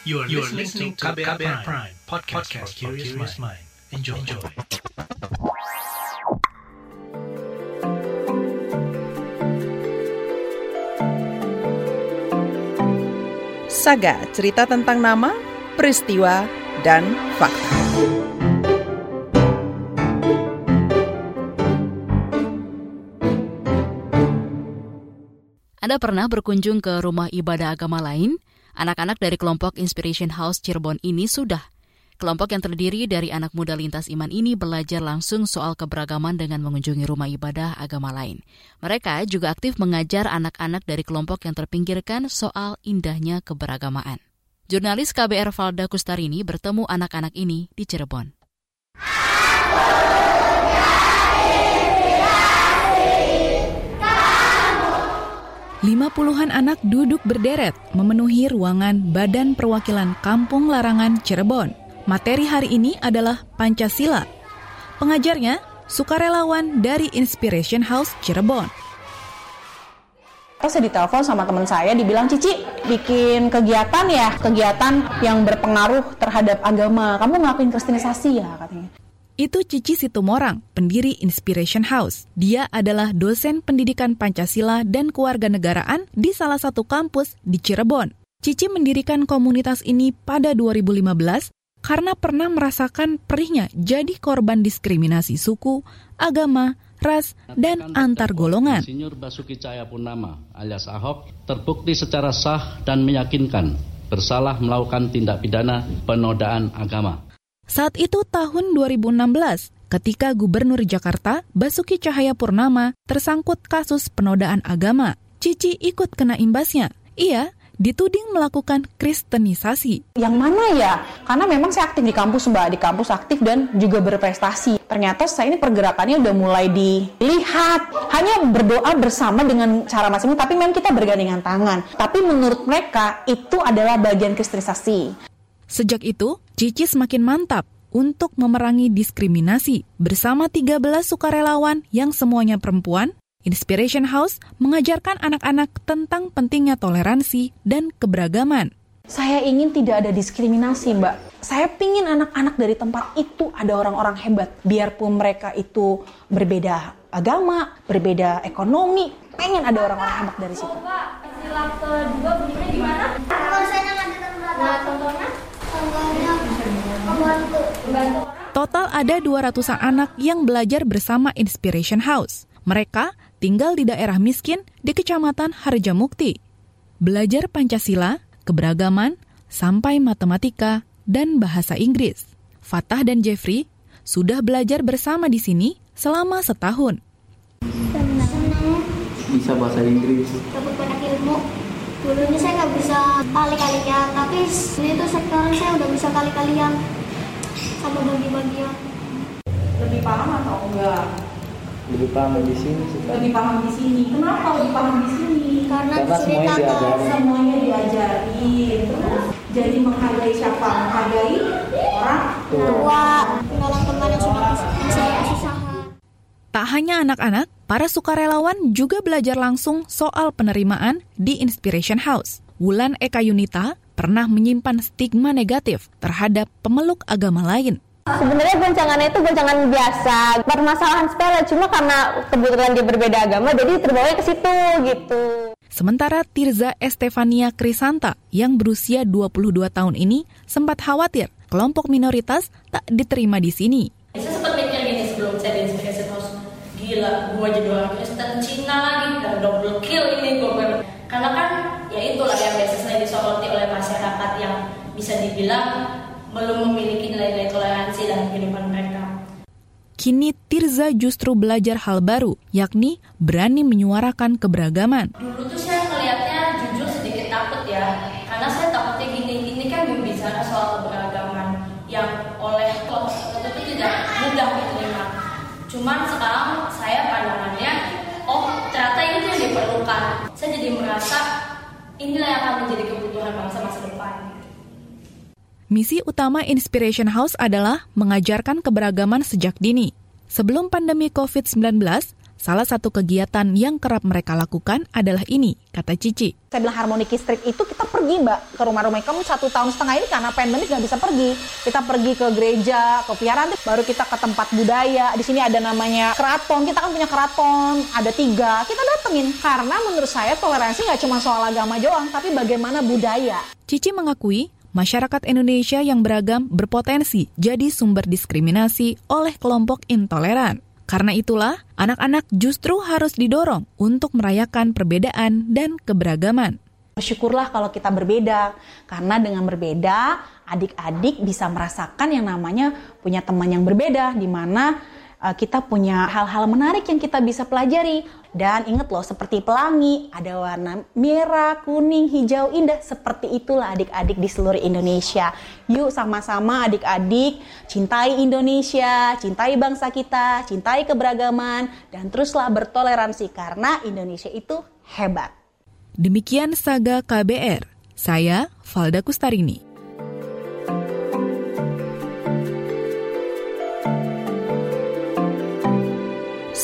You are, you are listening to KBR, KBR Prime, Prime podcast, podcast for curious mind. Enjoy. Enjoy. Saga, cerita tentang nama, peristiwa, dan fakta. Anda pernah berkunjung ke rumah ibadah agama lain? Anak-anak dari kelompok Inspiration House Cirebon ini sudah. Kelompok yang terdiri dari anak muda lintas iman ini belajar langsung soal keberagaman dengan mengunjungi rumah ibadah agama lain. Mereka juga aktif mengajar anak-anak dari kelompok yang terpinggirkan soal indahnya keberagamaan. Jurnalis KBR Valda Kustarini bertemu anak-anak ini di Cirebon. Lima puluhan anak duduk berderet memenuhi ruangan Badan Perwakilan Kampung Larangan Cirebon. Materi hari ini adalah Pancasila. Pengajarnya sukarelawan dari Inspiration House Cirebon. Saya ditelepon sama teman saya, dibilang, Cici, bikin kegiatan ya, kegiatan yang berpengaruh terhadap agama. Kamu ngelakuin kristenisasi ya, katanya. Itu Cici Situmorang, pendiri Inspiration House. Dia adalah dosen pendidikan Pancasila dan kewarganegaraan di salah satu kampus di Cirebon. Cici mendirikan komunitas ini pada 2015 karena pernah merasakan perihnya jadi korban diskriminasi suku, agama, ras, dan antar golongan. Insinyur Basuki Cahayapurnama alias Ahok terbukti secara sah dan meyakinkan bersalah melakukan tindak pidana penodaan agama. Saat itu tahun 2016, ketika Gubernur Jakarta Basuki Cahayapurnama tersangkut kasus penodaan agama. Cici ikut kena imbasnya. Ia dituding melakukan kristenisasi. Yang mana ya? Karena memang saya aktif di kampus Mbak, di kampus aktif dan juga berprestasi. Ternyata saya ini pergerakannya udah mulai dilihat. Hanya berdoa bersama dengan cara masing-masing, tapi memang kita bergandengan tangan. Tapi menurut mereka itu adalah bagian kristenisasi. Sejak itu, Cici semakin mantap untuk memerangi diskriminasi. Bersama 13 sukarelawan yang semuanya perempuan, Inspiration House mengajarkan anak-anak tentang pentingnya toleransi dan keberagaman. Saya ingin tidak ada diskriminasi, Mbak. Saya pingin anak-anak dari tempat itu ada orang-orang hebat. Biarpun mereka itu berbeda agama, berbeda ekonomi, pengen ada orang-orang hebat dari situ. Sila kedua bunyinya gimana? Kalau saya nggak Nah, Total ada 200-an anak yang belajar bersama Inspiration House. Mereka tinggal di daerah miskin di Kecamatan Harjamukti. Belajar Pancasila, keberagaman, sampai matematika dan bahasa Inggris. Fatah dan Jeffrey sudah belajar bersama di sini selama setahun. Bisa bahasa Inggris. Dapat banyak ilmu. Dulunya saya nggak bisa kali-kalian, tapi ini tuh sekarang saya udah bisa kali-kalian sama bagi-bagian. Lebih paham atau enggak? Lebih paham di sini sih. Lebih paham di sini. Kenapa lebih paham di sini? Karena, Karena di sini semuanya kata diajarin. Semuanya diajarin. Terus jadi menghargai siapa? Menghargai orang tua, menolong teman yang sudah kesusahan. Tak hanya anak-anak, para sukarelawan juga belajar langsung soal penerimaan di Inspiration House. Wulan Eka Yunita pernah menyimpan stigma negatif terhadap pemeluk agama lain. Sebenarnya goncangannya itu goncangan biasa, permasalahan sepele, cuma karena kebetulan dia berbeda agama, jadi terbawa ke situ gitu. Sementara Tirza Estefania Krisanta yang berusia 22 tahun ini sempat khawatir kelompok minoritas tak diterima di sini. Saya sempat mikir gini sebelum saya di Inspiration House Gila, gue jadi orang Kristen Cina lagi Dan double kill ini gue Karena kan ya itulah yang biasanya disoroti oleh masyarakat Yang bisa dibilang belum memiliki nilai-nilai toleransi dalam kehidupan mereka. Kini Tirza justru belajar hal baru, yakni berani menyuarakan keberagaman. Dulu tuh saya ngelihatnya jujur sedikit takut ya Karena saya takutnya gini, ini kan berbicara soal keberagaman Yang oleh kelompok tertentu tidak mudah diterima. Cuman sekarang saya pandangannya Oh ternyata ini tuh yang diperlukan. Saya jadi merasa inilah yang akan menjadi kebutuhan bangsa masa depan Misi utama Inspiration House adalah mengajarkan keberagaman sejak dini. Sebelum pandemi COVID-19, Salah satu kegiatan yang kerap mereka lakukan adalah ini, kata Cici. Saya bilang harmoni Street itu kita pergi mbak ke rumah-rumah kamu satu tahun setengah ini karena pandemi nggak bisa pergi. Kita pergi ke gereja, ke piaran, baru kita ke tempat budaya. Di sini ada namanya keraton, kita kan punya keraton, ada tiga. Kita datengin karena menurut saya toleransi nggak cuma soal agama doang, tapi bagaimana budaya. Cici mengakui masyarakat Indonesia yang beragam berpotensi jadi sumber diskriminasi oleh kelompok intoleran. Karena itulah, anak-anak justru harus didorong untuk merayakan perbedaan dan keberagaman. Bersyukurlah kalau kita berbeda, karena dengan berbeda, adik-adik bisa merasakan yang namanya punya teman yang berbeda, di mana uh, kita punya hal-hal menarik yang kita bisa pelajari. Dan ingat loh, seperti pelangi, ada warna merah, kuning, hijau, indah. Seperti itulah adik-adik di seluruh Indonesia. Yuk sama-sama adik-adik cintai Indonesia, cintai bangsa kita, cintai keberagaman, dan teruslah bertoleransi karena Indonesia itu hebat. Demikian Saga KBR. Saya Valda Kustarini.